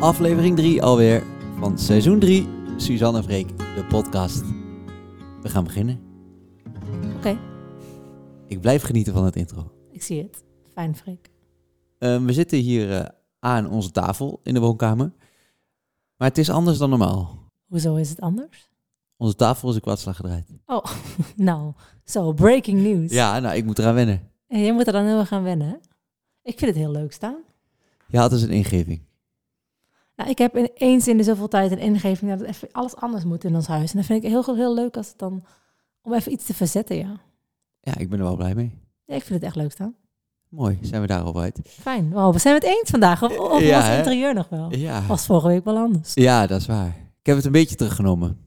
Aflevering 3 alweer van seizoen 3. Suzanne Freek, de podcast. We gaan beginnen. Oké, Ik blijf genieten van het intro. ik zie het. Fijn, Freek. Ehm, we zitten hier eh, aan onze tafel in de woonkamer. Maar het is anders dan normaal. Hoezo is het anders? Onze tafel is een kwartslag gedraaid. Nou, zo, breaking news. Ja, nou, ik moet eraan wennen. En je moet er dan heel erg aan wennen. hè? Ik vind het heel leuk staan. Je had dus een ingeving. Nou, ik heb in, eens in de zoveel tijd een ingeving dat het even alles anders moet in ons huis. En dat vind ik heel, heel leuk als het dan... Om even iets te verzetten, ja. Ja, ik ben er wel blij mee. ja ik vind het echt leuk staan. Mooi, zijn we daarop uit. Fijn. Wow, we zijn het eens vandaag. Of, of Ja, ons hè? interieur nog wel. Ja. Was vorige week wel anders. ja, dat is waar. Ik heb het een beetje teruggenomen.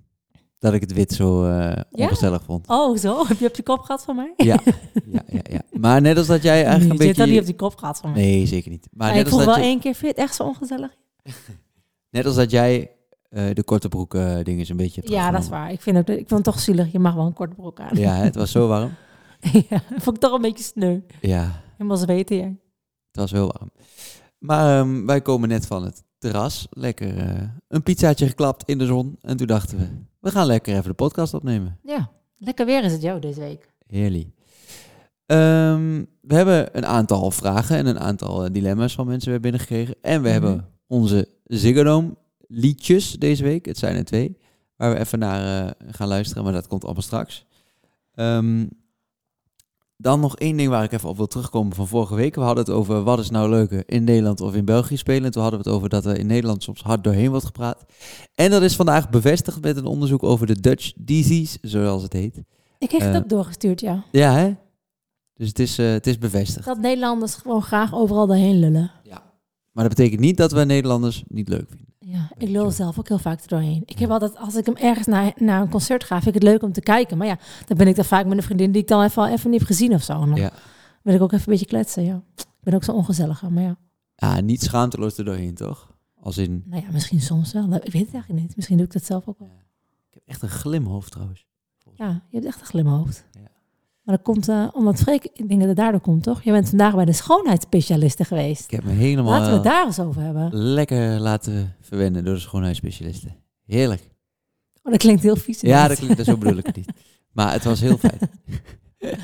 Dat ik het wit zo Ja? ongezellig vond. Oh, zo? Heb je op je kop gehad van mij? Ja, ja, ja, ja. Maar net als dat jij eigenlijk Nee, een je hebt beetje... dat niet op je kop gehad van mij. Nee, zeker niet. Maar Maar net ik als, dat wel je, één keer, vind je het echt zo ongezellig? net als dat jij eh, de korte broek eh dingen een beetje Ja, dat is waar. Ik vind, ook, ik vind het toch zielig. Je mag wel een korte broek aan. Ja, het was zo warm. ja, vond ik toch een beetje sneu. Ja, Helemaal zweten jij. het was heel warm. Maar ehm, wij komen net van het terras. Lekker eh, een pizzaatje geklapt in de zon. En toen dachten we, we gaan lekker even de podcast opnemen. Ja, lekker weer is het jou deze week. Heerlijk. Ehm, we hebben een aantal vragen en een aantal dilemma's van mensen weer binnengekregen. En we Mhm. hebben onze Ziggo liedjes deze week. Het zijn er twee. Waar we even naar eh, gaan luisteren, maar dat komt allemaal straks. Ehm, dan nog één ding waar ik even op wil terugkomen van vorige week. We hadden het over wat is nou leuker in Nederland of in België spelen. En toen hadden we het over dat er in Nederland soms hard doorheen wordt gepraat. En dat is vandaag bevestigd met een onderzoek over de Dutch disease, zoals het heet. Ik heb het Eh, ook doorgestuurd, ja. Ja, hè? Dus het is, eh, het is bevestigd. Dat Nederlanders gewoon graag overal doorheen lullen. Maar dat betekent niet dat we Nederlanders niet leuk vinden. Ja, ik lul zelf ook heel vaak er doorheen. Ik heb altijd, als ik hem ergens naar, naar een concert ga, vind ik het leuk om te kijken. Maar ja, dan ben ik dan vaak met een vriendin die ik dan even, even niet heb gezien of zo. En dan Ja. wil ik ook even een beetje kletsen, ja. Ik ben ook zo ongezellig, maar ja. Ja, niet schaamteloos er doorheen, toch? Als in... Nou ja, misschien soms wel. Ik weet het eigenlijk niet. Misschien doe ik dat zelf ook wel. Ik heb echt een glimhoofd trouwens. Ja, je hebt echt een glimhoofd. Maar dat komt, eh, omdat Freek, ik denk dat het daardoor komt, toch? Je bent vandaag bij de schoonheidsspecialiste geweest. Ik heb me helemaal Laten we het daar eens over hebben. lekker laten verwennen door de schoonheidsspecialisten. Heerlijk. Oh, dat klinkt heel vies. Ja, dat klinkt zo bedoel ik het niet. Maar het was heel fijn.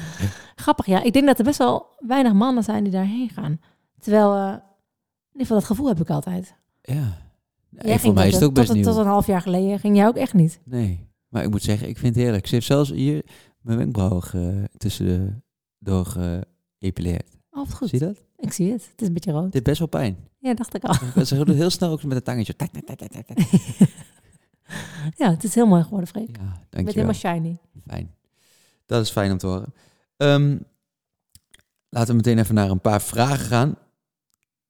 Grappig, ja. Ik denk dat er best wel weinig mannen zijn die daarheen gaan. Terwijl, eh, in ieder geval dat gevoel heb ik altijd. Ja. Nee, voor mij is het ook best tot, nieuw. Tot een half jaar geleden ging jij ook echt niet. Nee. Maar ik moet zeggen, ik vind het heerlijk. Ze heeft zelfs hier mijn wenkbrauwen ge- tussen de door geëpileerd. Oh, wat goed. Zie je dat? Ik zie het. Het is een beetje rood. Dit heeft best wel pijn. Ja, dacht ik al. Ze doet heel snel ook met een tangetje. Ja, het is heel mooi geworden, Freek. Ja, dankjewel. helemaal shiny. Fijn. Dat is fijn om te horen. Ehm, laten we meteen even naar een paar vragen gaan.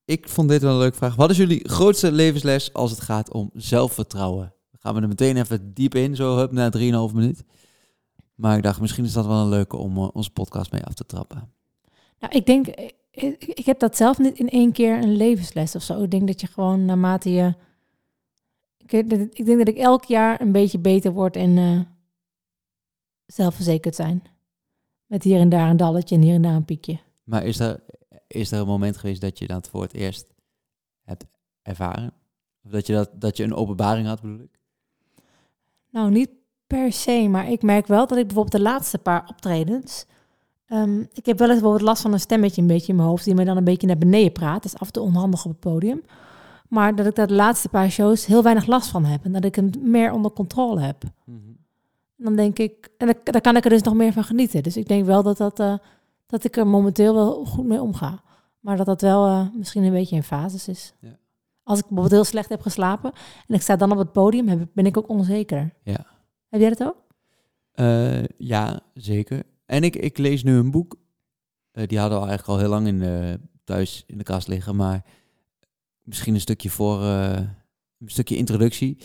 Ik vond dit wel een leuke vraag. Wat is jullie grootste levensles als het gaat om zelfvertrouwen? Dan gaan we er meteen even diep in, zo hup, na 3,5 minuut. Maar ik dacht, misschien is dat wel een leuke om eh, onze podcast mee af te trappen. Nou, ik denk, ik, ik- ik heb dat zelf niet in één keer een levensles of zo. Ik denk dat je gewoon naarmate je... Ik, ik denk dat ik elk jaar een beetje beter word in eh, zelfverzekerd zijn. Met hier en daar een dalletje en hier en daar een piekje. Maar is er, is er een moment geweest dat je dat voor het eerst hebt ervaren? Of dat je, dat, dat je een openbaring had, bedoel ik? Nou, niet per se, maar ik merk wel dat ik bijvoorbeeld de laatste paar optredens... ehm, ik heb wel eens bijvoorbeeld last van een stemmetje een beetje in mijn hoofd... die me dan een beetje naar beneden praat. Dat is af en toe onhandig op het podium. Maar dat ik daar de laatste paar shows heel weinig last van heb. En dat ik hem meer onder controle heb. En dan denk ik... En dan, dan kan ik er dus nog meer van genieten. Dus ik denk wel dat, dat, eh, dat ik er momenteel wel goed mee omga. Maar dat dat wel eh, misschien een beetje in fases is. Ja. Als ik bijvoorbeeld heel slecht heb geslapen... en ik sta dan op het podium, ben ik ook onzeker. Ja. Heb jij dat ook? Eh, ja, zeker. En ik, ik lees nu een boek. Eh, die hadden we eigenlijk al heel lang in de, thuis in de kast liggen. Maar misschien een stukje voor, eh, een stukje introductie.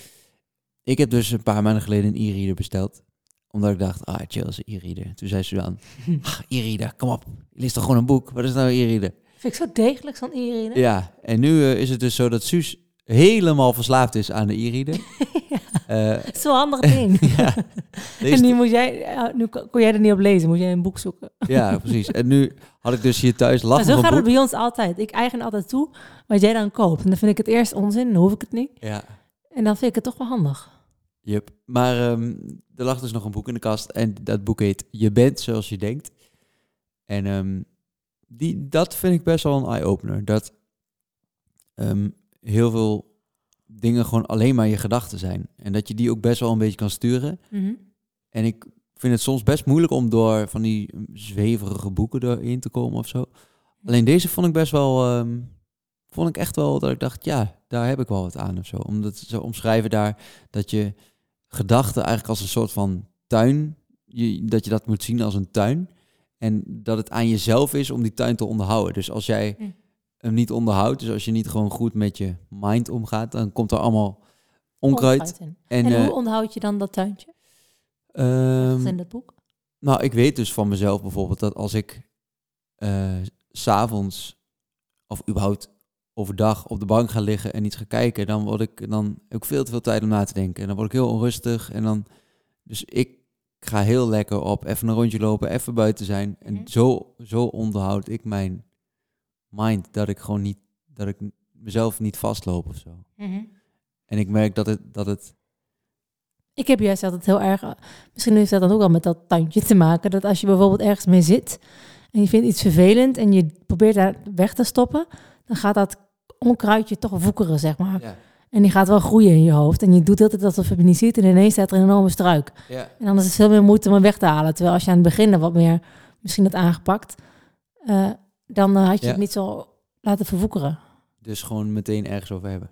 Ik heb dus een paar maanden geleden een e-reader besteld. Omdat ik dacht, ah, chill is een e-reader. Toen zei Suzanne, ah, e-reader, kom op. Je leest toch gewoon een boek? Wat is nou een e-reader? Vind ik zo degelijk, zo'n Irene. Ja, en nu is het dus zo dat Suus helemaal verslaafd is aan de e-reader. Eh, Zo'n handig ding. ja, deze- En nu, moet jij, nu kon jij er niet op lezen, moet jij een boek zoeken. ja, precies. En nu had ik dus hier thuis lachen zo gaat het bij ons altijd. Ik eigen altijd toe wat jij dan koopt. En dan vind ik het eerst onzin, dan hoef ik het niet. Ja, En dan vind ik het toch wel handig. Yep. Maar ehm, er lag dus nog een boek in de kast en dat boek heet Je bent zoals je denkt. En ehm, die, dat vind ik best wel een eye-opener. Dat ehm, heel veel dingen gewoon alleen maar je gedachten zijn. En dat je die ook best wel een beetje kan sturen. En ik vind het soms best moeilijk om door van die zweverige boeken erin te komen of zo. Alleen deze vond ik best wel, ehm, vond ik echt wel dat ik dacht, ja, daar heb ik wel wat aan of zo. Omdat ze omschrijven daar dat je gedachten eigenlijk als een soort van tuin, je, dat je dat moet zien als een tuin. En dat het aan jezelf is om die tuin te onderhouden. Dus als jij Hm. Hem niet onderhoudt, dus als je niet gewoon goed met je mind omgaat, dan komt er allemaal onkruid. En, En, eh, hoe onderhoud je dan dat tuintje? ehm, Dat in dat boek. Nou, ik weet dus van mezelf bijvoorbeeld dat als ik s s'avonds of überhaupt overdag op de bank ga liggen en iets ga kijken, dan word ik dan ik veel te veel tijd om na te denken. En dan word ik heel onrustig. En dan, dus ik ga heel lekker op even een rondje lopen, even buiten zijn. En Mhm. zo, zo onderhoud ik mijn mind dat ik gewoon niet, dat ik mezelf niet vastloop of zo. En ik merk dat het, dat het, Ik heb juist altijd heel erg, eh, misschien heeft dat dan ook wel met dat tuintje te maken, dat als je bijvoorbeeld ergens mee zit en je vindt iets vervelend en je probeert daar weg te stoppen, dan gaat dat onkruidje toch woekeren, zeg maar. ja, En die gaat wel groeien in je hoofd. En je doet altijd alsof je het niet ziet en ineens staat er een enorme struik. ja, En dan is het veel meer moeite om hem weg te halen. Terwijl als je aan het begin wat meer misschien had aangepakt, eh, dan eh, had je Ja. het niet zo laten verwoekeren. dus gewoon meteen ergens over hebben.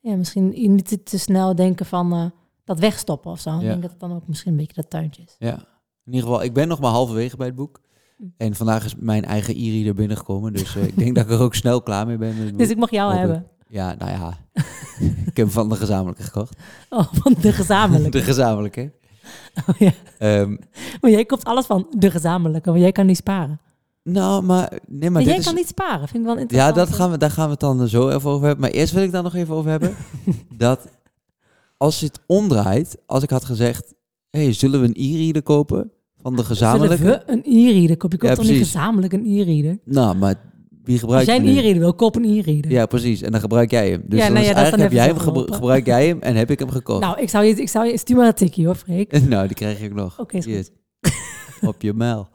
Ja, misschien niet te, te snel denken van eh, dat wegstoppen of zo. Ik denk dat het dan ook misschien een beetje dat tuintje is. Ja, in ieder geval, ik ben nog maar halverwege bij het boek. Hm. En vandaag is mijn eigen e-reader binnengekomen. Dus eh, ik denk dat ik er ook snel klaar mee ben met. Dus ik mag jou hebben. Ja, nou ja. ik heb hem van de gezamenlijke gekocht. Oh, van de gezamenlijke. De gezamenlijke. Oh, ja. Ehm, Maar jij koopt alles van de gezamenlijke, want jij kan niet sparen. Nou, maar... Nee, maar Maar dit jij is... kan niet sparen, vind ik wel Ja, interessant. dat gaan we, daar gaan we het dan zo even over hebben. Maar eerst wil ik daar nog even over hebben. dat als je het omdraait, als ik had gezegd... hey, zullen we een e-reader kopen van de gezamenlijke? Zullen we een e-reader kopen? Je koopt Ja, toch niet gezamenlijk een e-reader? Nou, maar wie Als gebruikt jij een e-reader wil, koop een e-reader. Ja, precies. En dan gebruik jij hem. Dus Ja, dan nou is ja, is dan eigenlijk heb jij hem gebru- gebruik jij hem en heb ik hem gekocht. Nou, ik zou je, ik zou je, stuur maar een tikje hoor, Freek. nou, die krijg ik nog. Oké, is op je mail.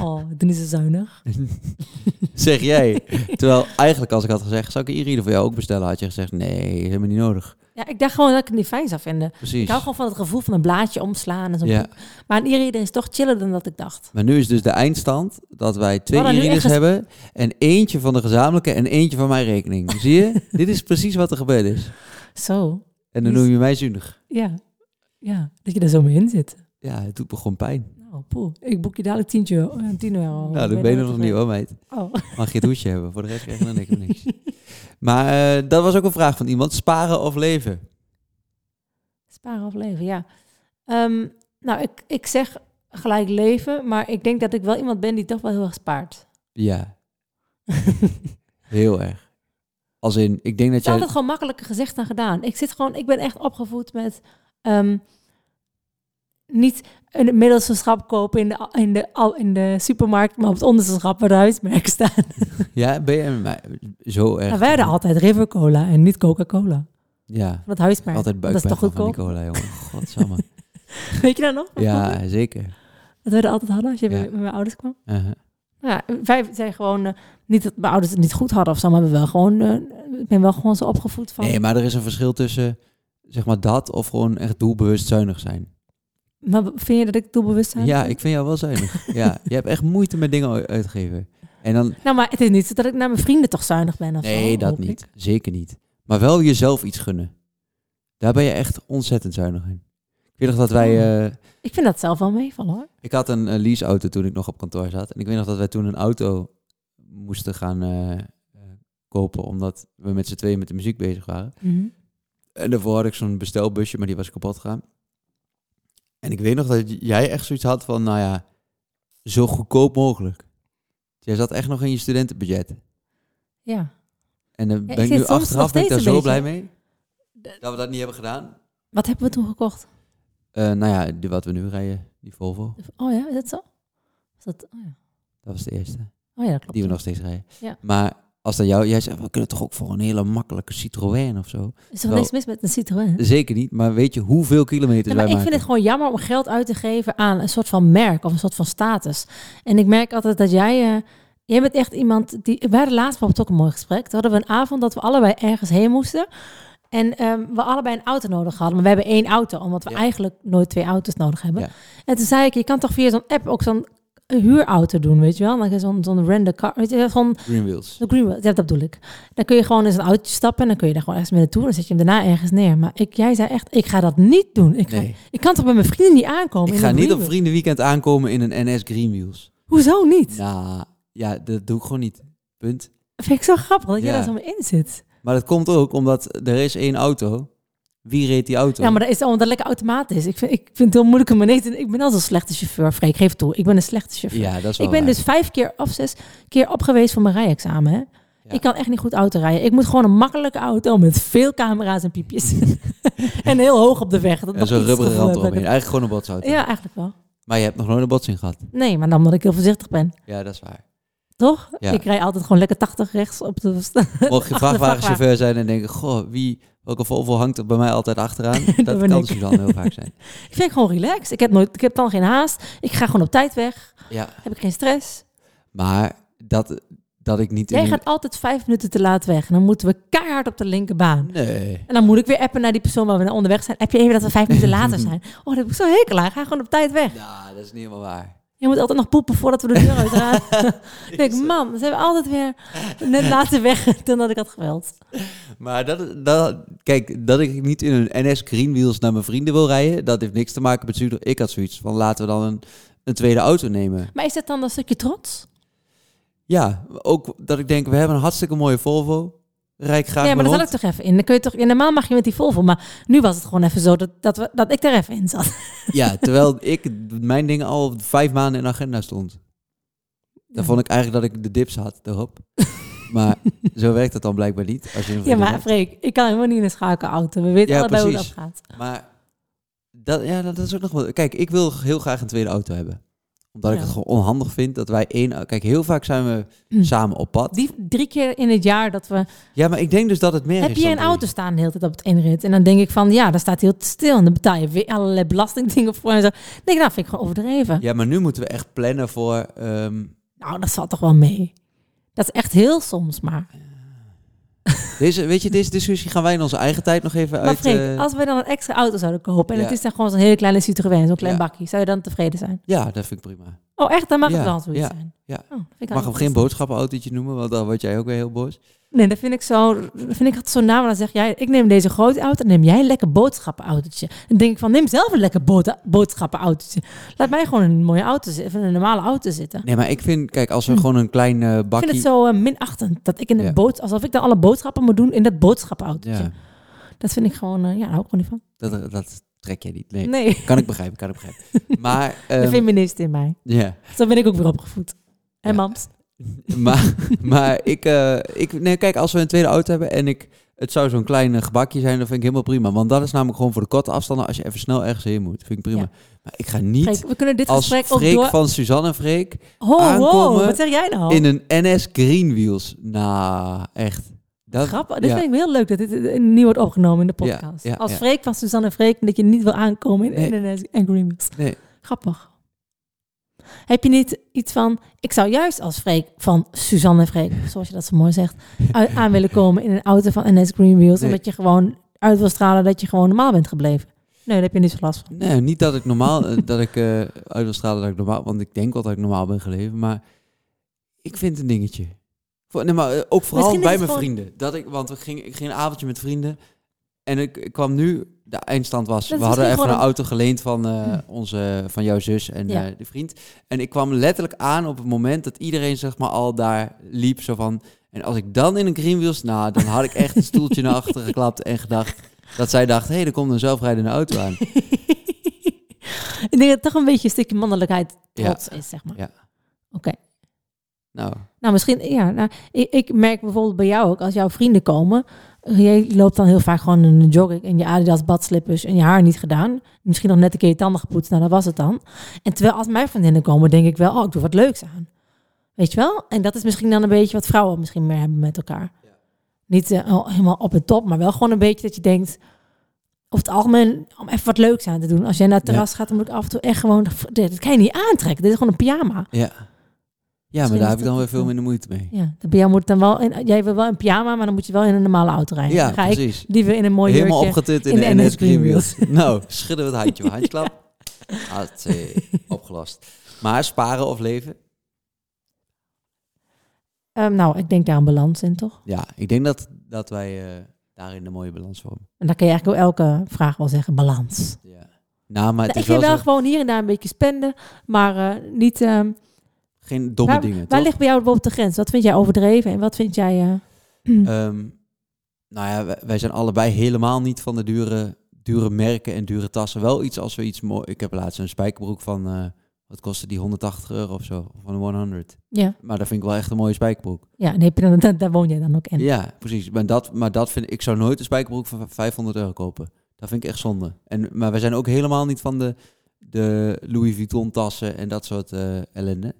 Oh, dan is het zuinig. zeg jij. Terwijl eigenlijk als ik had gezegd, zou ik een e-reader voor jou ook bestellen, had je gezegd, nee, helemaal niet nodig. Ja, ik dacht gewoon dat ik het niet fijn zou vinden. Precies. Ik hou gewoon van het gevoel van een blaadje omslaan en Ja. boek. Maar een e-reader is toch chiller dan dat ik dacht. Maar nu is dus de eindstand dat wij twee e-readers echt hebben en eentje van de gezamenlijke en eentje van mijn rekening. Zie je? Dit is precies wat er gebeurd is. Zo, En dan noem je mij zuinig. ja. Ja, dat je er zo mee in zit. Ja, het doet me gewoon pijn. Nou, poeh. Ik boek je dadelijk 10 euro. eh, 10 euro. nou, Ik dat ben je nog niet hoor, meid. Oh. Mag je het hoesje hebben, voor de rest krijg je dan niks. niks. Maar eh, dat was ook een vraag van iemand. Sparen of leven? Sparen of leven, ja. Ehm, nou, ik, ik zeg gelijk leven, maar ik denk dat ik wel iemand ben die toch wel heel erg spaart. Ja. Heel erg. Als in, ik denk dat Het is jij... altijd gewoon makkelijker gezegd dan gedaan. Ik zit gewoon, ik ben echt opgevoed met ehm, niet een middelste schap kopen in de, in, de, in de supermarkt, maar op het onderste schap waar de huismerken staan. Ja, ben je mij zo erg... Nou, wij hadden altijd River Cola en niet Coca-Cola. Ja, Van het huismerk. altijd dat is toch van goedkoop? cola, jongen. Godsamme. Weet je dat nog? ja, zeker. Dat wij dat altijd hadden als je Ja. bij met mijn ouders kwam. Uh-huh. Ja, wij zijn gewoon, eh, niet dat mijn ouders het niet goed hadden of zo, maar we wel gewoon, eh, ik ben wel gewoon zo opgevoed van, Nee, maar er is een verschil tussen, zeg maar, dat of gewoon echt doelbewust zuinig zijn. Maar vind je dat ik doelbewust ben? Ja, ik vind jou wel zuinig. ja, je hebt echt moeite met dingen uitgeven. En dan, Nou, maar het is niet zo dat ik naar mijn vrienden toch zuinig ben of zo, nee, dat ik. niet. Zeker niet. Maar wel jezelf iets gunnen. Daar ben je echt ontzettend zuinig in. Ik weet nog dat wij... eh, Ik vind dat zelf wel meevallen hoor. ik had een, een leaseauto toen ik nog op kantoor zat. En ik weet nog dat wij toen een auto moesten gaan eh, eh, kopen. Omdat we met z'n tweeën met de muziek bezig waren. En daarvoor had ik zo'n bestelbusje, maar die was kapot gegaan. En ik weet nog dat jij echt zoiets had van, nou ja, zo goedkoop mogelijk. Jij zat echt nog in je studentenbudget. Ja. En dan Ja, ben ik ik nu achteraf ben ik daar zo blij mee. Dat we dat niet hebben gedaan. Wat hebben we toen gekocht? Eh, nou ja, die, wat we nu rijden, die Volvo. Oh ja, is dat zo? Is dat, oh ja. Dat was de eerste. Oh ja, dat klopt. Die we nog steeds rijden. Ja. Maar als dat jou... Jij zegt, we kunnen toch ook voor een hele makkelijke Citroën of zo? Is er niks mis met een Citroën? Zeker niet. Maar weet je hoeveel kilometers maar wij ik vind het gewoon jammer om geld uit te geven aan een soort van merk of een soort van status. En ik merk altijd dat jij, eh, jij bent echt iemand die. We hadden laatst bijvoorbeeld ook een mooi gesprek. Toen hadden we een avond dat we allebei ergens heen moesten. En ehm, we allebei een auto nodig hadden. Maar we hebben één auto, omdat we Ja. eigenlijk nooit twee auto's nodig hebben. Ja. En toen zei ik, je kan toch via zo'n app ook zo'n huurauto doen, weet je wel? Dan zo'n zo'n render car, weet je, zo'n Green Wheels. de Greenwell, ja, dat bedoel ik. Dan kun je gewoon in zo'n auto stappen en dan kun je daar gewoon ergens mee naartoe. Dan zet je hem daarna ergens neer. Maar ik, jij zei echt, ik ga dat niet doen. Ik, ga- Nee. ik kan toch bij mijn vrienden niet aankomen? Ik ga een niet op vriendenweekend aankomen in een NS Green Wheels. Hoezo niet? Nou, ja, dat doe ik gewoon niet. Punt. Dat vind ik zo grappig dat jij Ja. daar zo mee in zit. Maar dat komt ook omdat er is één auto. Wie reed die auto? Ja, maar dat is omdat het lekker automatisch. Ik vind, ik vind het heel moeilijk om te... Ik ben al zo'n slechte chauffeur. Freek, geef het toe. Ik ben een slechte chauffeur. Ja, dat is wel ik ben waar. dus vijf keer of zes keer op geweest voor mijn rijexamen. Hè? Ik kan echt niet goed auto rijden. Ik moet gewoon een makkelijke auto met veel camera's en piepjes. en heel hoog op de weg. Dat En nog zo'n iets rubberen rand dat eromheen. Eigenlijk gewoon een botsauto. Ja, eigenlijk wel. Maar je hebt nog nooit een botsing gehad. Nee, maar dan omdat ik heel voorzichtig ben. Ja, dat is waar. Toch? Ja. Ik rij altijd gewoon lekker 80 rechts op de... Mocht je vrachtwagen. vrachtwagenchauffeur zijn en denken... Goh, wie, welke Volvo hangt er bij mij altijd achteraan? dat kan ik. Suzanne heel vaak zijn. ik vind het gewoon relaxed. Ik heb, nooit, ik heb dan geen haast. Ik ga gewoon op tijd weg. Ja, Heb ik geen stress. maar dat, dat ik niet... Jij gaat altijd vijf minuten te laat weg. En dan moeten we keihard op de linkerbaan. Nee. En dan moet ik weer appen naar die persoon waar we naar onderweg zijn. Heb je even dat we vijf minuten later zijn? Oh, dat heb ik zo hekel aan. Ga gewoon op tijd weg. Nou, dat is niet helemaal waar. Je moet altijd nog poepen voordat we de deur uitgaan. Dan denk ik, man, ze hebben altijd weer net later weg dan dat ik had geweld. Maar dat, dat, kijk, dat ik niet in een NS Green Wheels naar mijn vrienden wil rijden, dat heeft niks te maken met stuur. Ik had zoiets van laten we dan een, een tweede auto nemen. Maar is dat dan een stukje trots? Ja, ook dat ik denk, we hebben een hartstikke mooie Volvo. Rijk graag Ja, maar daar zat ik toch even in. Dan kun je toch, ja, normaal mag je met die Volvo, maar nu was het gewoon even zo dat, dat, we, dat ik er even in zat. Ja, terwijl ik mijn dingen al vijf maanden in de agenda stond. Dan vond ik eigenlijk dat ik de dips had erop. Maar zo werkt het dan blijkbaar niet. Als je Ja, maar hebt. Freek, ik kan helemaal niet in een schakelauto. We weten Ja, allebei hoe dat precies. gaat. Maar dat, ja, dat is ook nog wel. Kijk, ik wil heel graag een tweede auto hebben. Omdat ik het gewoon onhandig vind dat wij één. Kijk, heel vaak zijn we Hm. samen op pad. Die drie keer in het jaar dat we... Ja, maar ik denk dus dat het meer Heb is. je een auto staan de hele tijd op het inrit? En dan denk ik van, ja, daar staat heel stil. En dan betaal je weer allerlei belastingdingen voor en zo. Dan denk ik, nou, vind ik gewoon overdreven. Ja, maar nu moeten we echt plannen voor. ehm, Nou, dat valt toch wel mee. Dat is echt heel soms maar. deze, weet je, deze discussie gaan wij in onze eigen tijd nog even Maar uit. Eh, als we dan een extra auto zouden kopen... en Ja. het is dan gewoon zo'n hele kleine Citroën, zo'n klein Ja. bakje... zou je dan tevreden zijn? Ja, dat vind ik prima. Oh, echt? Dan mag Ja, het wel zoiets zijn? ja. Oh, mag hem geen boodschappenautootje noemen, want dan word jij ook weer heel boos. Nee, dat vind ik zo... Dat vind ik altijd zo na. Maar dan zeg jij, ik neem deze grote auto... neem jij een lekker boodschappenautootje. Dan denk ik van, neem zelf een lekker bood- boodschappenautootje. Laat mij gewoon een mooie auto zitten. Een normale auto zitten. Nee, maar ik vind, kijk, als we Hm. gewoon een klein eh, Ik vind bakje. het zo eh, minachtend dat ik in een Ja. boot, alsof ik dan alle boodschappen moet doen in dat boodschappenautootje. Ja, Dat vind ik gewoon, eh, ja, daar hou ik gewoon niet van. dat, dat trek jij niet. Nee, Nee, kan ik begrijpen, kan ik begrijpen. Maar, de ehm, feminist in mij. ja. Zo ben ik ook weer opgevoed. En Ja. mams. maar, maar ik, eh, ik, nee, kijk, als we een tweede auto hebben en ik, het zou zo'n klein eh, gebakje zijn, dan vind ik helemaal prima. Want dat is namelijk gewoon voor de korte afstanden als je even snel ergens heen moet. Vind ik prima. Ja. Maar ik ga niet Freek, we kunnen dit als gesprek ook Freek door... van Suzanne Freek wow, aankomen wat zeg jij nou? in een NS Green Wheels. Nou, echt. Dat, Grappig. Dit ja. vind ik heel leuk dat dit nieuw wordt opgenomen in de podcast. ja, Als. Freek van Suzanne Freek, dat je niet wil aankomen in Nee. NNS en Greenwheels. Nee. Grappig. Heb je niet iets van, ik zou juist als Freek van Suzanne Freek, zoals je dat zo mooi zegt, aan willen komen in een auto van NS Greenwheels, Nee. omdat je gewoon uit wil stralen dat je gewoon normaal bent gebleven? Nee, daar heb je niet zo last van. Nee, niet dat ik normaal, eh, dat ik eh, uit wil stralen dat ik normaal, want ik denk wel dat ik normaal ben geleven, maar ik vind een dingetje. Voor, nee, maar eh, ook vooral bij mijn gewoon- vrienden. Dat ik, want we gingen, ik ging een avondje met vrienden en ik, ik kwam nu, de eindstand was, Dat we hadden even een auto geleend van, eh, Hm. onze, van jouw zus en Ja. eh, de vriend. En ik kwam letterlijk aan op het moment dat iedereen zeg maar al daar liep, zo van, en als ik dan in een greenwheels, nou, dan had ik echt een stoeltje naar achteren geklapt en gedacht, dat zij dacht, hé, hey, er komt een zelfrijdende auto aan. ik denk dat het toch een beetje een stukje mannelijkheid Ja. trots is, zeg maar. Ja. Oké. Nou, Nou, misschien, ja. Nou, ik, ik merk bijvoorbeeld bij jou ook, als jouw vrienden komen, je loopt dan heel vaak gewoon in een jogging en je Adidas badslippers en je haar niet gedaan. Misschien nog net een keer je tanden gepoetst, nou dat was het dan. En terwijl als mijn vriendinnen komen, denk ik wel, oh, ik doe wat leuks aan. Weet je wel? En dat is misschien dan een beetje wat vrouwen misschien meer hebben met elkaar. Niet eh, helemaal op het top, maar wel gewoon een beetje dat je denkt, over het algemeen, om even wat leuks aan te doen. Als jij naar het Ja. terras gaat, dan moet ik af en toe echt gewoon, dit kan je niet aantrekken. Dit is gewoon een pyjama. Ja. Ja, maar daar heb ik dan weer veel wel. minder moeite mee. Ja, dan bij jou moet dan wel, in, jij wil wel een pyjama, maar dan moet je wel in een normale auto rijden. Ja, dan ga ik precies. liever in een mooi Helemaal jurkje. opgetut in, in de, NS Greenwheels. nou, schudden we het handje. Handjeklap. Had opgelost. Maar sparen of leven? Ehm, nou, ik denk daar een balans in, toch? Ja, ik denk dat, dat wij eh, daarin een mooie balans vormen. En dan kan je eigenlijk ook elke vraag wel zeggen, balans. Ja. Nou, maar het Nou, is ik vind wel, wel zo- gewoon hier en daar een beetje spenden, maar eh, niet... ehm, geen domme waar, dingen, waar toch? ligt bij jou bijvoorbeeld de grens? Wat vind jij overdreven en wat vind jij... eh, Ehm, nou ja, wij, wij zijn allebei helemaal niet van de dure, dure merken en dure tassen. Wel iets als we iets mooi... Ik heb laatst een spijkerbroek van... eh, wat kostte die? 180 euro of zo? Van de 100. ja, Maar dat vind ik wel echt een mooie spijkerbroek. ja, en heb je dan, daar, daar woon jij dan ook in. Ja, precies. Maar dat, maar dat vind ik... Ik zou nooit een spijkerbroek van 500 euro kopen. Dat vind ik echt zonde. En, maar wij zijn ook helemaal niet van de, de Louis Vuitton tassen en dat soort eh, ellende.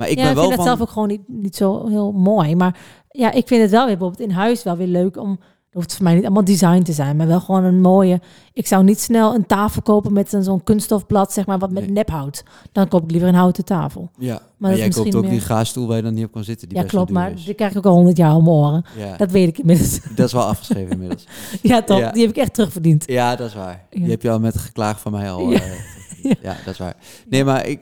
Maar ik ja, ben ik wel vind van... dat zelf ook gewoon niet, niet zo heel mooi. Maar ja, ik vind het wel weer bijvoorbeeld in huis wel weer leuk om... Het hoeft voor mij niet allemaal design te zijn, maar wel gewoon een mooie... Ik zou niet snel een tafel kopen met zo'n kunststofblad, zeg maar, wat met Nee. nephout. Dan koop ik liever een houten tafel. Ja, maar, is jij koopt misschien ook meer- die gaasstoel waar je dan niet op kan zitten. Die ja, best klopt, maar die krijg ik ook al honderd jaar om oren. Ja, Dat weet ik inmiddels. dat is wel afgeschreven inmiddels. ja, toch? Ja. Die heb ik echt terugverdiend. Ja, dat is waar. Ja. Die heb je al met geklaag van mij al. Ja. eh, ja. dat is waar. Nee, maar ik,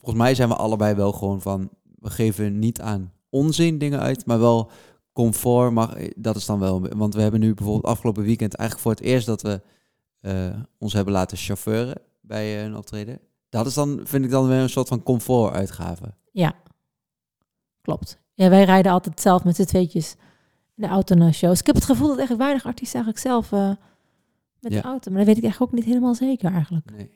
volgens mij zijn we allebei wel gewoon van, we geven niet aan onzin dingen uit, maar wel comfort. Mag, dat is dan wel, want we hebben nu bijvoorbeeld afgelopen weekend eigenlijk voor het eerst dat we eh, ons hebben laten chauffeuren bij eh, een optreden. Dat is dan, vind ik dan weer een soort van comfort uitgave. Ja, klopt. Ja, wij rijden altijd zelf met z'n tweetjes in de auto naar shows. Ik heb het gevoel dat echt weinig artiesten eigenlijk zelf eh, met Ja. de auto. Maar dat weet ik eigenlijk ook niet helemaal zeker eigenlijk. Nee.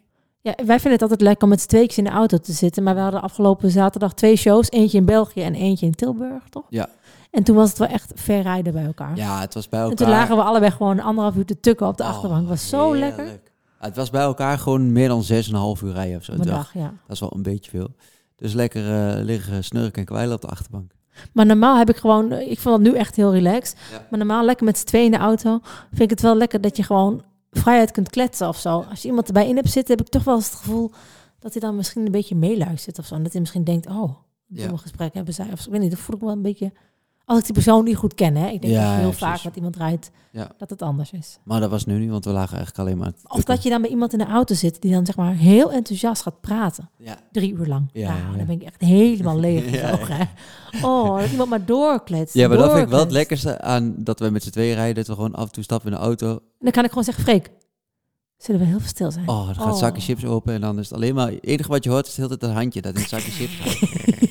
Ja, wij vinden het altijd lekker om met z'n tweetjes in de auto te zitten. Maar we hadden afgelopen zaterdag twee shows. Eentje in België en eentje in Tilburg, toch? Ja. En toen was het wel echt ver rijden bij elkaar. Ja, het was bij en elkaar. toen lagen we allebei gewoon anderhalf uur te tukken op de Oh, achterbank. Het was zo heerlijk. lekker. Het was bij elkaar gewoon meer dan 6,5 uur rijden of zo. Dag. dag, ja. Dat is wel een beetje veel. Dus lekker eh, liggen snurken en kwijlen op de achterbank. Maar normaal heb ik gewoon, ik vond het nu echt heel relaxed. Ja. Maar normaal lekker met z'n tweeën in de auto, vind ik het wel lekker dat je gewoon vrijheid kunt kletsen of zo. Als je iemand erbij in hebt zitten, heb ik toch wel eens het gevoel dat hij dan misschien een beetje meeluistert of zo. En dat hij misschien denkt, oh, Ja. gesprek hebben zij. Of zo. ik weet niet, dat voel ik wel een beetje... Als ik die persoon niet goed ken, hè. Ik denk Ja, dat heel ja, vaak met iemand rijdt, Ja. dat het anders is. Maar dat was nu niet, want we lagen eigenlijk alleen maar... Of dat je dan bij iemand in de auto zit die dan zeg maar heel enthousiast gaat praten. Ja. Drie uur lang. Ja, Ja, dan ben ik echt helemaal leeg. Gezogen. Oh, dat iemand maar doorkletst. ja, maar dat vind ik wel het lekkerste aan dat we met z'n tweeën rijden. Dat we gewoon af en toe stappen in de auto. En dan kan ik gewoon zeggen, Freek, zullen we heel veel stil zijn? Oh, dan gaat Oh. zakje chips open en dan is het alleen maar... Het enige wat je hoort is de hele tijd dat handje dat in het zakje chips gaat.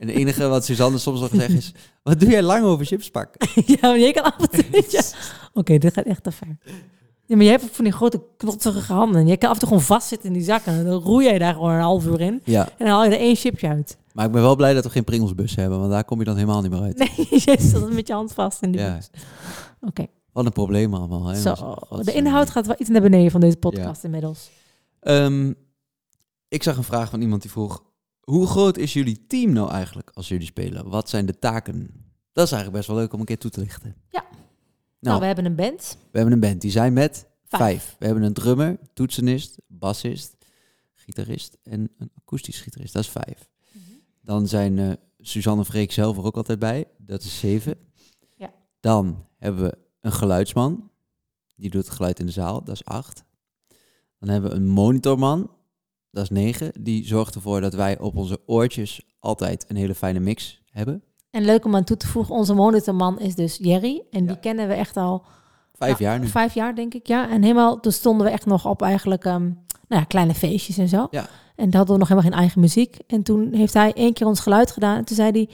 En het enige wat Suzanne soms nog zegt is... Wat doe jij lang over chips pakken? ja, maar jij kan af en toe... Oké, dit gaat echt te ver. Ja, maar jij hebt ook van die grote knotsige handen. Je kan af en toe gewoon vastzitten in die zakken. En dan roei jij daar gewoon een half uur in. Ja, En dan haal je er één chipje uit. maar ik ben wel blij dat we geen Pringlesbus hebben. Want daar kom je dan helemaal niet meer uit. Nee, je zit met je hand vast in die Ja. bus. Oké, Wat een probleem allemaal. Hè? zo. Wat- De inhoud gaat wel iets naar beneden van deze podcast Ja. inmiddels. Ehm, ik zag een vraag van iemand die vroeg... Hoe groot is jullie team nou eigenlijk als jullie spelen? Wat zijn de taken? Dat is eigenlijk best wel leuk om een keer toe te lichten. Ja. Nou, Nou, we hebben een band. we hebben een band. Die zijn met Vijf. vijf. We hebben een drummer, toetsenist, bassist, gitarist en een akoestisch gitarist. Dat is vijf. Mhm. Dan zijn eh, Suzanne Freek zelf er ook altijd bij. Dat is zeven. Ja. Dan hebben we een geluidsman. Die doet het geluid in de zaal. Dat is acht. Dan hebben we een monitorman. Dat is negen. Die zorgt ervoor dat wij op onze oortjes altijd een hele fijne mix hebben. En leuk om aan toe te voegen, onze monitorman is dus Jerry. En die kennen we echt al Vijf Ja, jaar nu. Vijf jaar, denk ik, ja. En helemaal, toen stonden we echt nog op eigenlijk, ehm, nou ja, kleine feestjes en zo. Ja. En toen hadden we nog helemaal geen eigen muziek. En toen heeft hij één keer ons geluid gedaan. En toen zei hij,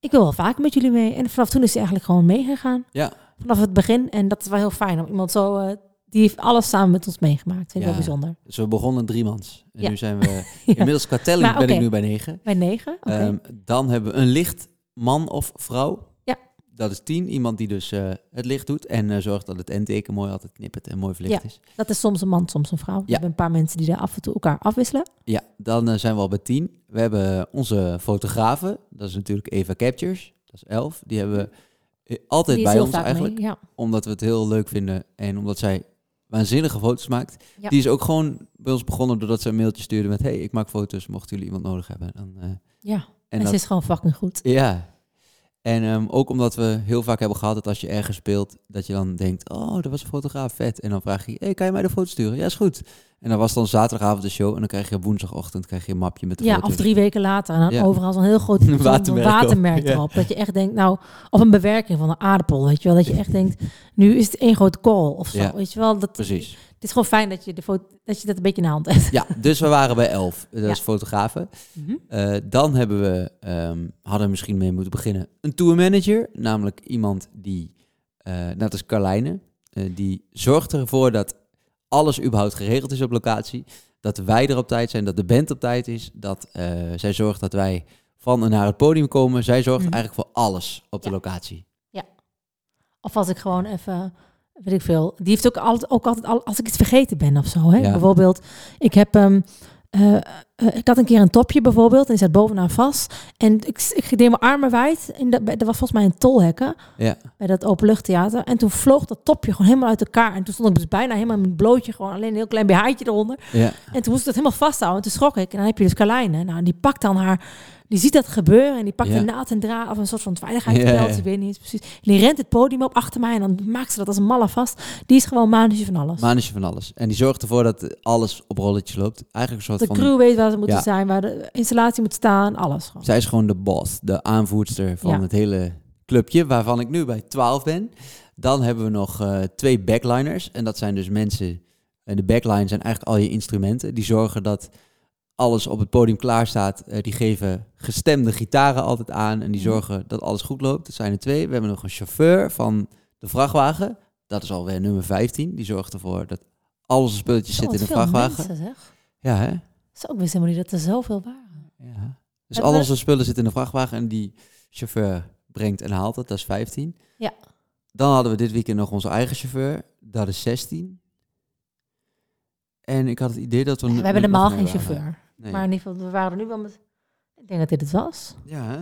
ik wil wel vaker met jullie mee. En vanaf toen is hij eigenlijk gewoon meegegaan. Ja. Vanaf het begin. En dat is wel heel fijn om iemand zo, eh, die heeft alles samen met ons meegemaakt. Vind ik Ja. wel bijzonder. Dus we begonnen driemans. En Ja. nu zijn we... Inmiddels qua telling Maar ben ik nu bij negen. Bij negen? Ehm, dan hebben we een licht man of vrouw. Ja. dat is tien. Iemand die dus eh, het licht doet en eh, zorgt dat het endteken mooi altijd knippert en mooi verlicht Ja. is. Dat is soms een man, soms een vrouw. We Ja. hebben een paar mensen die daar af en toe elkaar afwisselen. Ja, dan eh, zijn we al bij tien. We hebben onze fotografen. Dat is natuurlijk Eva Captures. Dat is elf. Die hebben we altijd bij ons eigenlijk. mee. Ja. Omdat we het heel leuk vinden en omdat zij waanzinnige foto's maakt. Ja. Die is ook gewoon bij ons begonnen doordat ze een mailtje stuurde met... hey, ik maak foto's, mochten jullie iemand nodig hebben. Dan, eh, ja. en En, dat, ze is gewoon fucking goed. Ja. En ehm, ook omdat we heel vaak hebben gehad dat als je ergens speelt, dat je dan denkt, oh, dat was een fotograaf, vet. En dan vraag je, hey, kan je mij de foto sturen? Ja, is goed. En dan was dan zaterdagavond de show en dan krijg je woensdagochtend krijg je een mapje met de Ja, foto's. of drie weken later. En dan Ja. overal zo'n heel groot Watermerk watermerk, ja. erop. Dat je echt denkt, nou... Of een bewerking van een aardappel, weet je wel. Dat je echt denkt, nu is het één grote kool of zo. Ja. Weet je wel. Dat, Precies. Het is gewoon fijn dat je, de foto, dat je dat een beetje in de hand hebt. Ja, dus we waren bij elf. Dat Ja. is fotografen. Mhm. Eh, dan hebben we, ehm, hadden we misschien mee moeten beginnen, een tourmanager. Namelijk iemand die, eh net als Carlijne, eh, die zorgt ervoor dat alles überhaupt geregeld is op locatie. Dat wij er op tijd zijn, dat de band op tijd is. Dat eh, zij zorgt dat wij van en naar het podium komen. Zij zorgt Mhm. eigenlijk voor alles op de Ja. locatie. Of als ik gewoon even, weet ik veel. Die heeft ook altijd, ook altijd al, als ik iets vergeten ben of zo. Hè? Ja. Bijvoorbeeld, ik heb, eh, ik had een keer een topje bijvoorbeeld en die zat bovenaan vast. En ik, ik deed mijn armen wijd en dat, was volgens mij een tolhekken Ja, bij dat openluchttheater. En toen vloog dat topje gewoon helemaal uit elkaar. En toen stond ik dus bijna helemaal in mijn blootje, gewoon alleen een heel klein BH'tje eronder. ja, En toen moest ik dat helemaal vasthouden. En toen schrok ik. En dan heb je dus Carlijne. Nou, die pakt dan haar... Die ziet dat gebeuren en die pakt Ja. een naad en draad of een soort van veiligheidsbelt. Ja. Ik weet niet precies. En die rent het podium op achter mij en dan maakt ze dat als een malle vast. Die is gewoon manusje van alles. manusje van alles. En die zorgt ervoor dat alles op rolletjes loopt. Eigenlijk een soort de van... crew weet waar ze moeten zijn, waar de installatie moet staan, alles gewoon. Zij is gewoon de boss, de aanvoerster van het hele clubje, waarvan ik nu bij 12 ben. Dan hebben we nog eh, twee backliners. En dat zijn dus mensen. En de backline zijn eigenlijk al je instrumenten. Die zorgen dat alles op het podium klaar staat. Eh, die geven gestemde gitaren altijd aan. En die Mhm. zorgen dat alles goed loopt. Dat zijn er twee. We hebben nog een chauffeur van de vrachtwagen. Dat is alweer nummer 15. Die zorgt ervoor dat al onze spulletjes zitten in de vrachtwagen. mensen, zeg. Ja, hè? Zo, ik wist helemaal niet dat er zoveel waren. Ja. Dus al we- onze spullen zitten in de vrachtwagen en die chauffeur brengt en haalt het. Dat is 15. Ja. Dan hadden we dit weekend nog onze eigen chauffeur. Dat is 16. En ik had het idee dat we... we hebben normaal geen chauffeur. Nee. Maar in ieder geval, we waren er nu wel met... Ik denk dat dit het was. Ja, hè?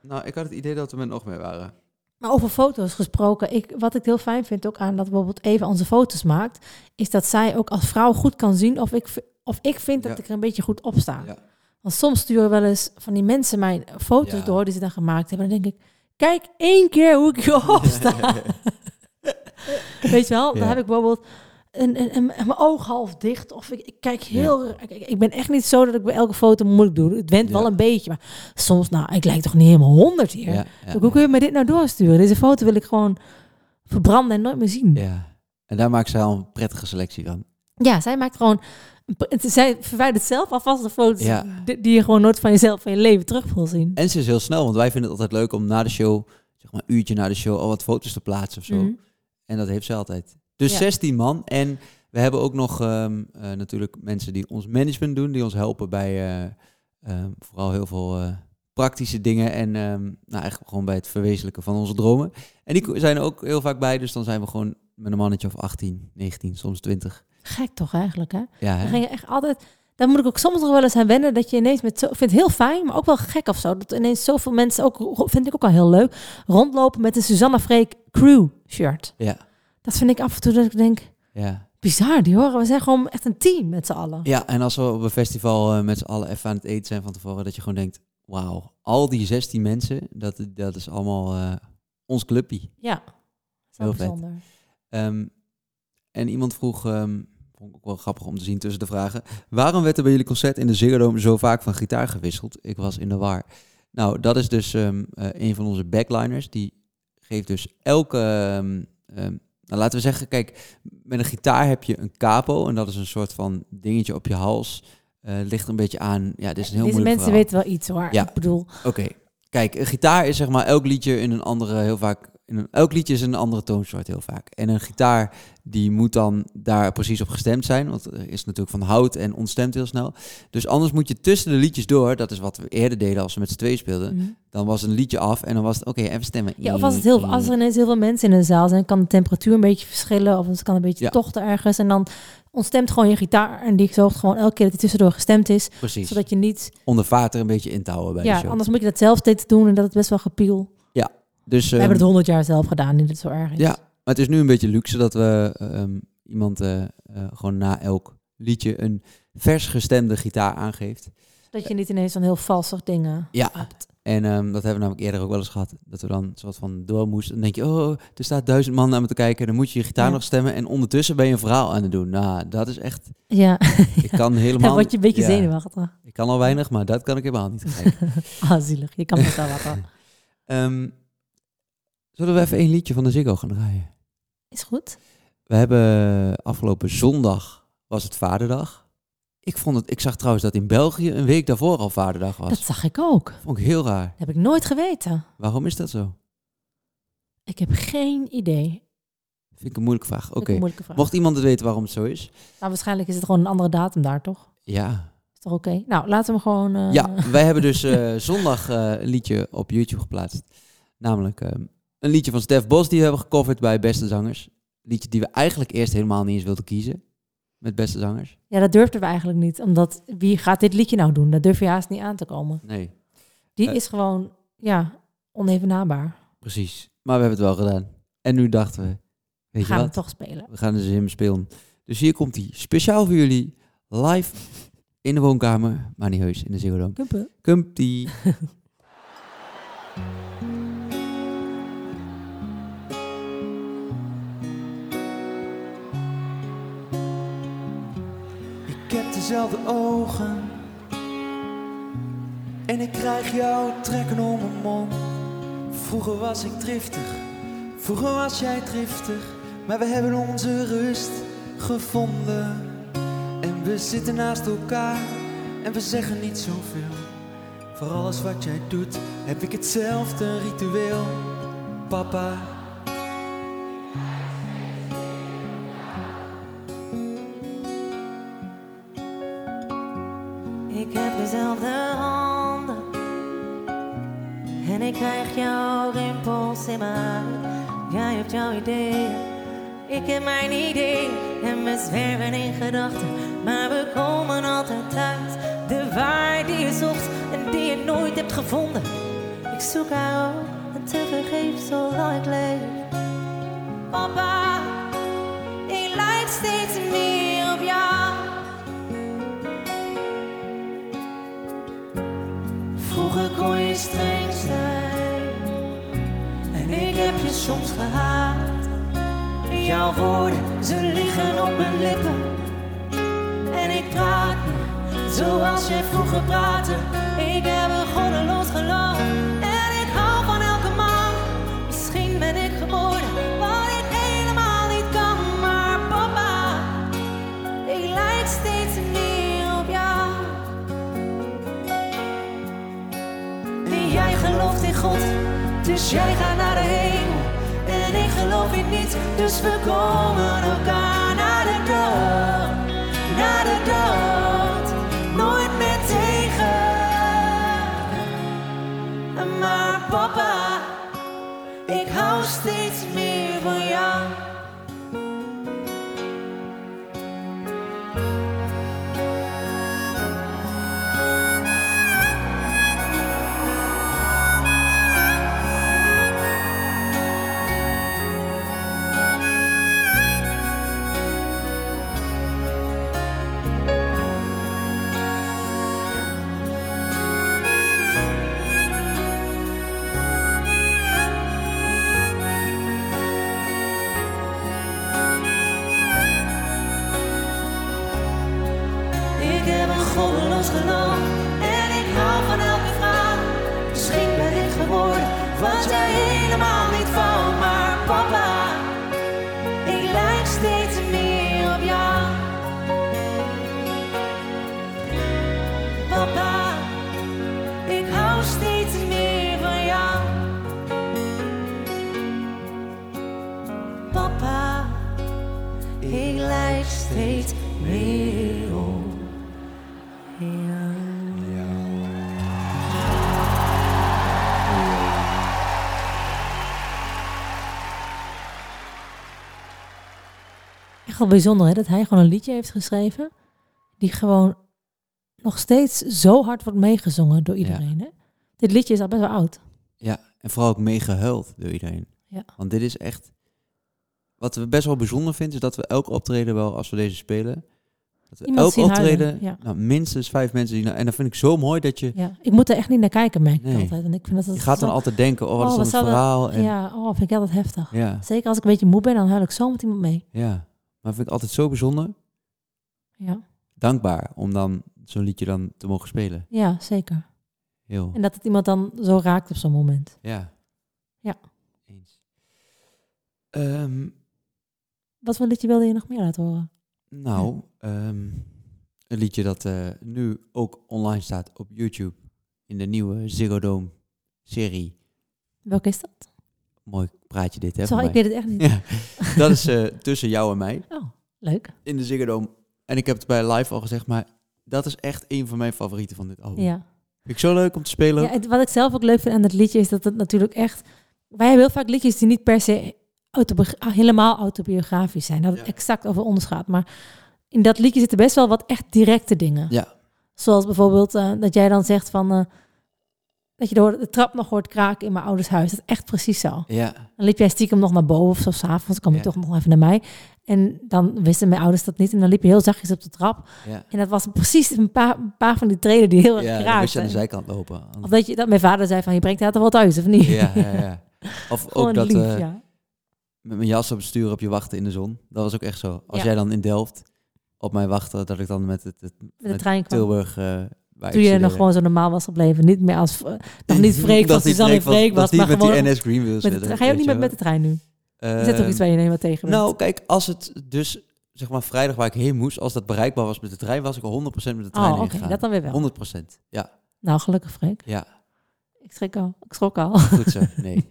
Nou, ik had het idee dat we met nog meer waren. Maar over foto's gesproken, ik, wat ik heel fijn vind ook aan dat bijvoorbeeld Eva onze foto's maakt, is dat zij ook als vrouw goed kan zien of ik, of ik vind dat Ja. ik er een beetje goed op sta. Ja. Want soms sturen wel eens van die mensen mijn foto's Ja. door die ze dan gemaakt hebben. En dan denk ik, kijk één keer hoe ik erop sta. Weet je wel, dan heb ik bijvoorbeeld een, een, een- mijn oog half dicht. Of ik, ik kijk heel... Ik, ik ben echt niet zo dat ik bij elke foto moeilijk doe. Het went Ja. wel een beetje. Maar soms, nou, ik lijk toch niet helemaal honderd hier. Ja, ja, Hoe kun je me dit nou doorsturen? Deze foto wil ik gewoon verbranden en nooit meer zien. Ja, ja. En daar maakt zij al een prettige selectie van. zij maakt gewoon... Zij verwijdert zelf alvast de foto's Ja. die, die je gewoon nooit van jezelf van je leven terug wil zien. En ze is heel snel, want wij vinden het altijd leuk om na de show, zeg maar een uurtje na de show, al wat foto's te plaatsen of zo. Mhm. En dat heeft ze altijd. Dus Ja. 16 man. En we hebben ook nog ehm, eh, natuurlijk mensen die ons management doen, die ons helpen bij ehm, vooral heel veel eh, praktische dingen en ehm, nou, eigenlijk gewoon bij het verwezenlijken van onze dromen. En die zijn er ook heel vaak bij, dus dan zijn we gewoon met een mannetje of 18, 19, soms 20. Gek toch eigenlijk, hè? Ja, Dan ga je echt altijd... Daar moet ik ook soms nog wel eens aan wennen dat je ineens met zo... Ik vind het heel fijn, maar ook wel gek of zo. Dat ineens zoveel mensen, ook vind ik ook al heel leuk, rondlopen met een Susanna Freek crew shirt. Ja, Dat vind ik af en toe dat ik denk, ja. bizar die horen. We zijn gewoon echt een team met z'n allen. ja, en als we op een festival eh, met z'n allen even aan het eten zijn van tevoren, dat je gewoon denkt, wauw, al die 16 mensen, dat, dat is allemaal eh, ons clubje. Ja, Heel bijzonder. Ehm, en iemand vroeg, ehm, vond ik ook wel grappig om te zien tussen de vragen, waarom werd er bij jullie concert in de Ziggo zo vaak van gitaar gewisseld? Ik was in de war. Nou, dat is dus ehm, eh, een van onze backliners. Die geeft dus elke, nou, laten we zeggen, kijk, met een gitaar heb je een capo en dat is een soort van dingetje op je hals. Eh, ligt een beetje aan. Ja, dit is een heel Deze moeilijk mensen verhaal. weten wel iets hoor. Ja. Ik bedoel, Oké, kijk, een gitaar is zeg maar elk liedje in een andere, heel vaak een, elk liedje is een andere toonsoort heel vaak. En een gitaar die moet dan daar precies op gestemd zijn. Want er is natuurlijk van hout en ontstemt heel snel. Dus anders moet je tussen de liedjes door. Dat is wat we eerder deden als we met z'n tweeën speelden. Mhm. Dan was een liedje af en dan was het oké, even stemmen. Ja, of als, het heel, als er ineens heel veel mensen in een zaal zijn, kan de temperatuur een beetje verschillen. Of het kan een beetje Ja. tochten ergens. En dan ontstemt gewoon je gitaar. En die zorgt gewoon elke keer dat die tussendoor gestemd is. Precies. Zodat je niet... Om de vaart er een beetje in te houden bij de Ja, anders moet je dat zelf steeds doen. En dat is best wel gepiel. Dus, We ehm, hebben het honderd jaar zelf gedaan. Niet dat het zo erg is. Ja, maar het is nu een beetje luxe dat we ehm, iemand eh, eh, gewoon na elk liedje een vers gestemde gitaar aangeeft. Dat je niet ineens zo'n heel valsig dingen Ja. hebt. En ehm, dat hebben we namelijk eerder ook wel eens gehad. Dat we dan soort van door moesten. Dan denk je, oh, er staat duizend man naar me te kijken. Dan moet je je gitaar Ja. nog stemmen. En ondertussen ben je een verhaal aan het doen. Nou, dat is echt... Ja, Ik kan dan helemaal... word je een beetje ja, zenuwachtig. Ik kan al weinig, maar dat kan ik helemaal niet. Ah, zielig. Je kan het wel wat aan. Ehm, zullen we even één liedje van de Ziggo gaan draaien? Is goed. We hebben afgelopen zondag was het Vaderdag. Ik, vond het, ik zag trouwens dat in België een week daarvoor al Vaderdag was. Dat zag ik ook. vond ik heel raar. heb ik nooit geweten. Waarom is dat zo? Ik heb geen idee. Vind ik een moeilijke vraag. Oké. Een. Mocht iemand het weten waarom het zo is? Nou, waarschijnlijk is het gewoon een andere datum daar, toch? Ja. Is toch oké? Nou, laten we gewoon... eh, Ja, wij hebben dus eh, zondag eh, een liedje op YouTube geplaatst. Namelijk eh, een liedje van Stef Bos die we hebben gecoverd bij Beste Zangers. Liedje die we eigenlijk eerst helemaal niet eens wilden kiezen. Met Beste Zangers. Ja, dat durfden we eigenlijk niet. Omdat, wie gaat dit liedje nou doen? Dat durf je haast niet aan te komen. Nee, Die Eh. is gewoon, ja, onevenaarbaar. precies. Maar we hebben het wel gedaan. En nu dachten we, weet We je gaan wat? het toch spelen. We gaan dus hem spelen. Dus hier komt hij. Speciaal voor jullie. Live in de woonkamer. Maar niet heus, in de Ziggo Dome. Kumpen. dezelfde ogen. En ik krijg jouw trekken om mijn mond. Vroeger was ik driftig Vroeger was jij driftig. Maar we hebben onze rust gevonden. En we zitten naast elkaar En we zeggen niet zoveel. Voor alles wat jij doet Heb ik hetzelfde ritueel. Papa Ik heb dezelfde handen. En ik krijg jouw rimpels in mijn huid Jij hebt jouw ideeën. Ik heb mijn ideeën En we zwerven in gedachten. Maar we komen altijd thuis De waarheid die je zocht En die je nooit hebt gevonden. Ik zoek haar ook En tevergeefs zolang ik leef. Papa Ik lijk steeds meer Vroeger kon je streng zijn. En ik heb je soms gehaat. Jouw woorden, ze liggen op mijn lippen. En ik praat zoals jij vroeger praatte. Ik heb een goddeloos geloof God, dus jij gaat naar de hemel. En ik geloof in niets, dus we komen elkaar steeds meer op jou. Echt wel bijzonder hè, dat hij gewoon een liedje heeft geschreven. Die gewoon nog steeds zo hard wordt meegezongen door iedereen. Hè? Dit liedje is al best wel oud. Ja, en vooral ook mee gehuild door iedereen. Ja. Want dit is echt... Wat we best wel bijzonder vinden, is dat we elk optreden wel, als we deze spelen... Dat we elk huilen, optreden, ja. nou, minstens vijf mensen die... En dat vind ik zo mooi dat je... Ja, ik moet er echt niet naar kijken, merk ik Nee. altijd. En ik vind dat Je het gaat dan zo- altijd denken, oh, wat Oh, is het dat- verhaal? En, ja. Ja, oh, vind ik altijd heftig. Ja, Zeker als ik een beetje moe ben, dan huil ik zo met iemand mee. Maar vind ik altijd zo bijzonder. Ja, Dankbaar om dan zo'n liedje dan te mogen spelen. ja zeker. Heel. En dat het iemand dan zo raakt op zo'n moment. Ja. Ja. Eens. Ehm, Wat voor liedje wilde je nog meer laten horen? nou, ehm, een liedje dat eh, nu ook online staat op YouTube. In de nieuwe Ziggo Dome serie. Welke is dat? Mooi praatje dit, hè? Sorry, ik weet het echt niet. Ja, dat is eh, tussen jou en mij Oh, leuk. in de Ziggo Dome. En ik heb het bij live al gezegd, maar dat is echt een van mijn favorieten van dit album. Ja. Vind ik zo leuk om te spelen. ja het- wat ik zelf ook leuk vind aan het liedje is dat het natuurlijk echt... Wij hebben heel vaak liedjes die niet per se autobi- ah, helemaal autobiografisch zijn. Dat het Ja. exact over ons gaat. Maar in dat liedje zitten best wel wat echt directe dingen. Ja. Zoals bijvoorbeeld eh, dat jij dan zegt van... eh, dat je door de trap nog hoort kraken in mijn ouders huis. Dat is echt precies zo. Ja, Dan liep jij stiekem nog naar boven of zo s'avonds. kwam je Ja. toch nog even naar mij. En dan wisten mijn ouders dat niet. En dan liep je heel zachtjes op de trap. ja. En dat was precies een paar, een paar van die treden die heel erg Ja, dan moest je aan de kraakten. zijkant lopen. Of dat, je, dat mijn vader zei van, je brengt haar toch wel thuis, of niet? Ja, ja, ja. Of ook dat lief, eh, ja. Met mijn jas op het stuur op je wachten in de zon. Dat was ook echt zo. Als Ja. jij dan in Delft op mij wachtte, dat ik dan met het, het Met de met trein kwam. Tilburg... eh Toen je nog gewoon zo normaal was gebleven. Niet meer als... eh, nog niet Dat niet Suzanne en Freek Freek was, maar met gewoon... die NS Greenwheels met de zitten, trein. Ga je ook niet met, met de trein nu? Is dat toch iets waar je helemaal tegen bent? Nou, kijk, als het dus, zeg maar, vrijdag waar ik heen moest, als dat bereikbaar was met de trein, was ik 100% met de trein oh, oké. Dat dan weer wel. 100%. Ja, Nou, gelukkig Freek. ja, Ik schrik al. Ik schrok al. goed zo. Nee.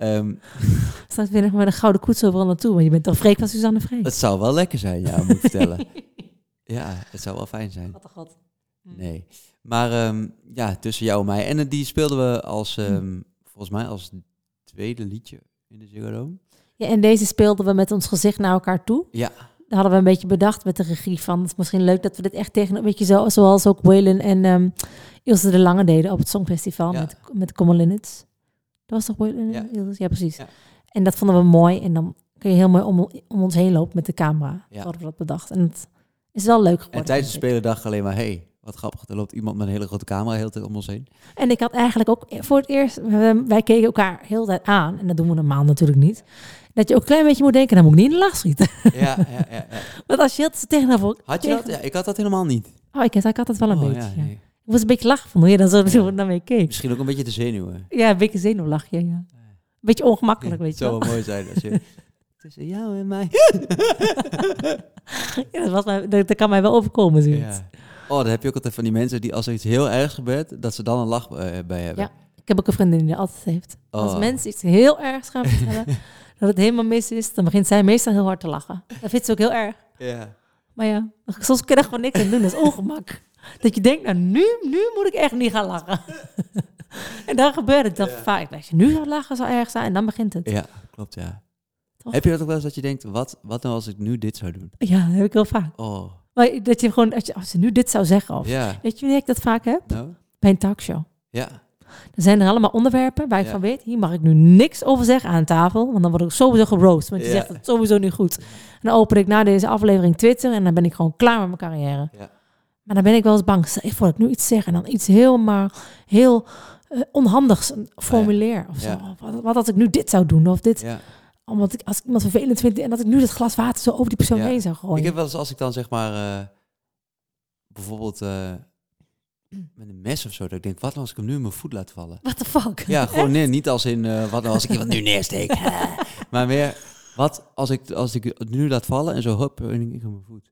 Ehm, Straks weer nog met een gouden koets overal naartoe. Want je bent toch Freek van Suzanne Freek? het zou wel lekker zijn, ja, moet ik vertellen. Ja, het zou wel fijn zijn. Wat een god. Nee. Maar ehm, ja, tussen jou en mij. En eh, die speelden we als, ehm, volgens mij als tweede liedje in de Ziggo Dome. Ja, en deze speelden we met ons gezicht naar elkaar toe. Ja, Daar hadden we een beetje bedacht met de regie van. Het is misschien leuk dat we dit echt tegen, weet je, zo, zoals ook Waylon en ehm Ilse de Lange deden op het Songfestival Ja. met, met Common Linnets. Dat was toch Waylon Ja. Ja, precies. Ja. En dat vonden we mooi. En dan kun je heel mooi om, om ons heen lopen met de camera. Ja. Hadden we dat bedacht. En het is wel leuk geworden. en tijdens de vind ik. spelen dacht ik alleen maar, hey, wat grappig, er loopt iemand met een hele grote camera heel tijd om ons heen. En ik had eigenlijk ook voor het eerst, wij keken elkaar heel tijd aan. En dat doen we normaal natuurlijk niet. Dat je ook een klein beetje moet denken, dan moet ik niet in de lach schieten. Ja, ja, ja. ja. Want als je heel tegenover... Had je dat? Ja, ik had dat helemaal niet. Oh, ik, ik had het wel een Oh, beetje. ja, ja. nee. Was een beetje lachen van hoe je dan zo zo naar me keek. Misschien ook een beetje de zenuwen. Ja, een beetje zenuwlachje, ja. Een beetje ongemakkelijk, weet Het je zou wel. wel mooi zijn als je tussen jou en mij. Ja, dat, was mij, dat, dat kan mij wel overkomen, zoiets. Ja. Oh, dan heb je ook altijd van die mensen die als er iets heel ergs gebeurt, dat ze dan een lach eh, bij hebben. Ja. Ik heb ook een vriendin die dat altijd heeft. Als Oh. mensen iets heel ergs gaan vertellen, dat het helemaal mis is, dan begint zij meestal heel hard te lachen. Dat vindt ze ook heel erg. Ja. Maar ja, soms kun je gewoon niks aan doen. Dat is ongemak. Dat je denkt, nou nu, nu moet ik echt niet gaan lachen. en dan gebeurt het dan vaak. Als je nu gaat lachen, zou erg zijn. En dan begint het. ja, klopt ja. Toch? Heb je dat ook wel eens dat je denkt, wat, wat nou als ik nu dit zou doen? Ja, dat heb ik heel vaak. Oh, Maar dat je gewoon, als, je, als ze nu dit zou zeggen, of ja. weet je wanneer ik dat vaak heb? Nou, Bij een talkshow. ja. Er zijn er allemaal onderwerpen waar ik Ja. van weet, hier mag ik nu niks over zeggen aan tafel, want dan word ik sowieso geroost, want je Ja. zegt het sowieso niet goed. En dan open ik na deze aflevering Twitter en dan ben ik gewoon klaar met mijn carrière. Ja. Maar dan ben ik wel eens bang, stel voor dat ik nu iets zeg en dan iets heel maar heel eh, onhandigs formuleer of zo. Ja. Wat, wat als ik nu dit zou doen of dit, ja. omdat ik als ik iemand vervelend vind en dat ik nu dat glas water zo over die persoon Ja. heen zou gooien. Ik heb wel eens als ik dan zeg maar, eh, bijvoorbeeld eh, met een mes of zo, dat ik denk, wat nou als ik hem nu in mijn voet laat vallen? What the fuck? Ja, gewoon nee, niet als in, wat nou als ik iemand nu neersteek? maar meer, wat als ik, als ik het nu laat vallen en zo, hop, en ik in mijn voet.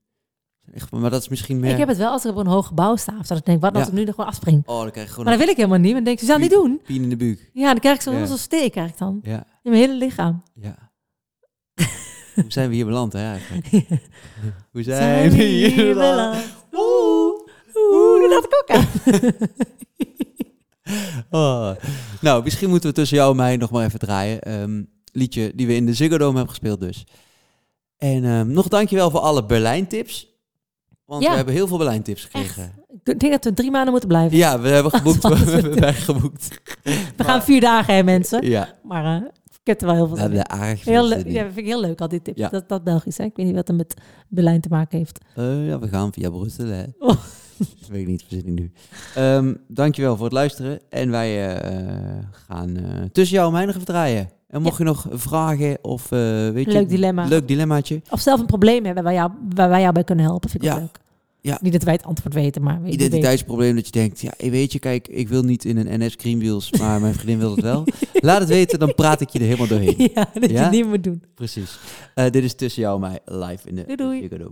Echt, maar dat is misschien meer... Ik heb het wel als ik op een hoog gebouw sta, of dat ik denk, wat als Ja. ik nu er gewoon afspring? Oh, dan krijg je gewoon Maar dat wil ik helemaal niet, want dan denk ik, ze zou niet doen. pien in de buik. Ja, dan krijg ik zo'n Ja. zo steek krijg ik dan. Ja, In mijn hele lichaam. ja. Hoe zijn we hier beland, hè, eigenlijk? Hoe zijn we hier beland? Oeh, oeh, dat ik ook aan. Oh. Nou, misschien moeten we tussen jou en mij nog maar even draaien. Ehm, liedje die we in de Ziggo Dome hebben gespeeld dus. En ehm, nog dankjewel voor alle Berlijn-tips. Want Ja. we hebben heel veel Berlijn-tips gekregen. Ik denk dat we drie maanden moeten blijven. Ja, we hebben geboekt. We hebben bijgeboekt. We gaan vier dagen, hè, mensen. Ja, Maar eh, ik heb er wel heel veel we aardig veel Heel. Ja, vind ik heel leuk, al die tips. Ja. Dat, dat Belgisch, hè? Ik weet niet wat er met Berlijn te maken heeft. Eh, ja, we gaan via Brussel, hè. Oh. Dat weet ik niet, ik nu. Ehm dankjewel voor het luisteren. En wij eh, gaan tussen jou en mij nog even draaien. En mocht je nog vragen of eh weet je... Leuk dilemma. Leuk dilemmaatje. Of zelf een probleem hebben waar, jou, waar wij jou bij kunnen helpen, vind ik Ja. leuk. Ja. Niet dat wij het antwoord weten, maar weet je Identiteitsprobleem dat je denkt, ja, weet je, kijk, ik wil niet in een NS Greenwheels, maar mijn vriendin wil het wel. Laat het weten, dan praat ik je er helemaal doorheen. Ja, dat je het niet moet doen. Precies. Eh, dit is tussen jou en mij live in de Doei, doei.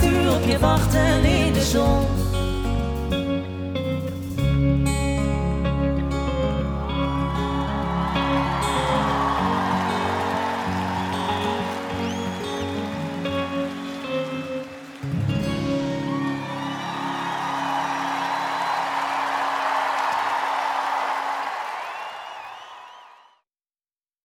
Stuur op je wachten in de zon.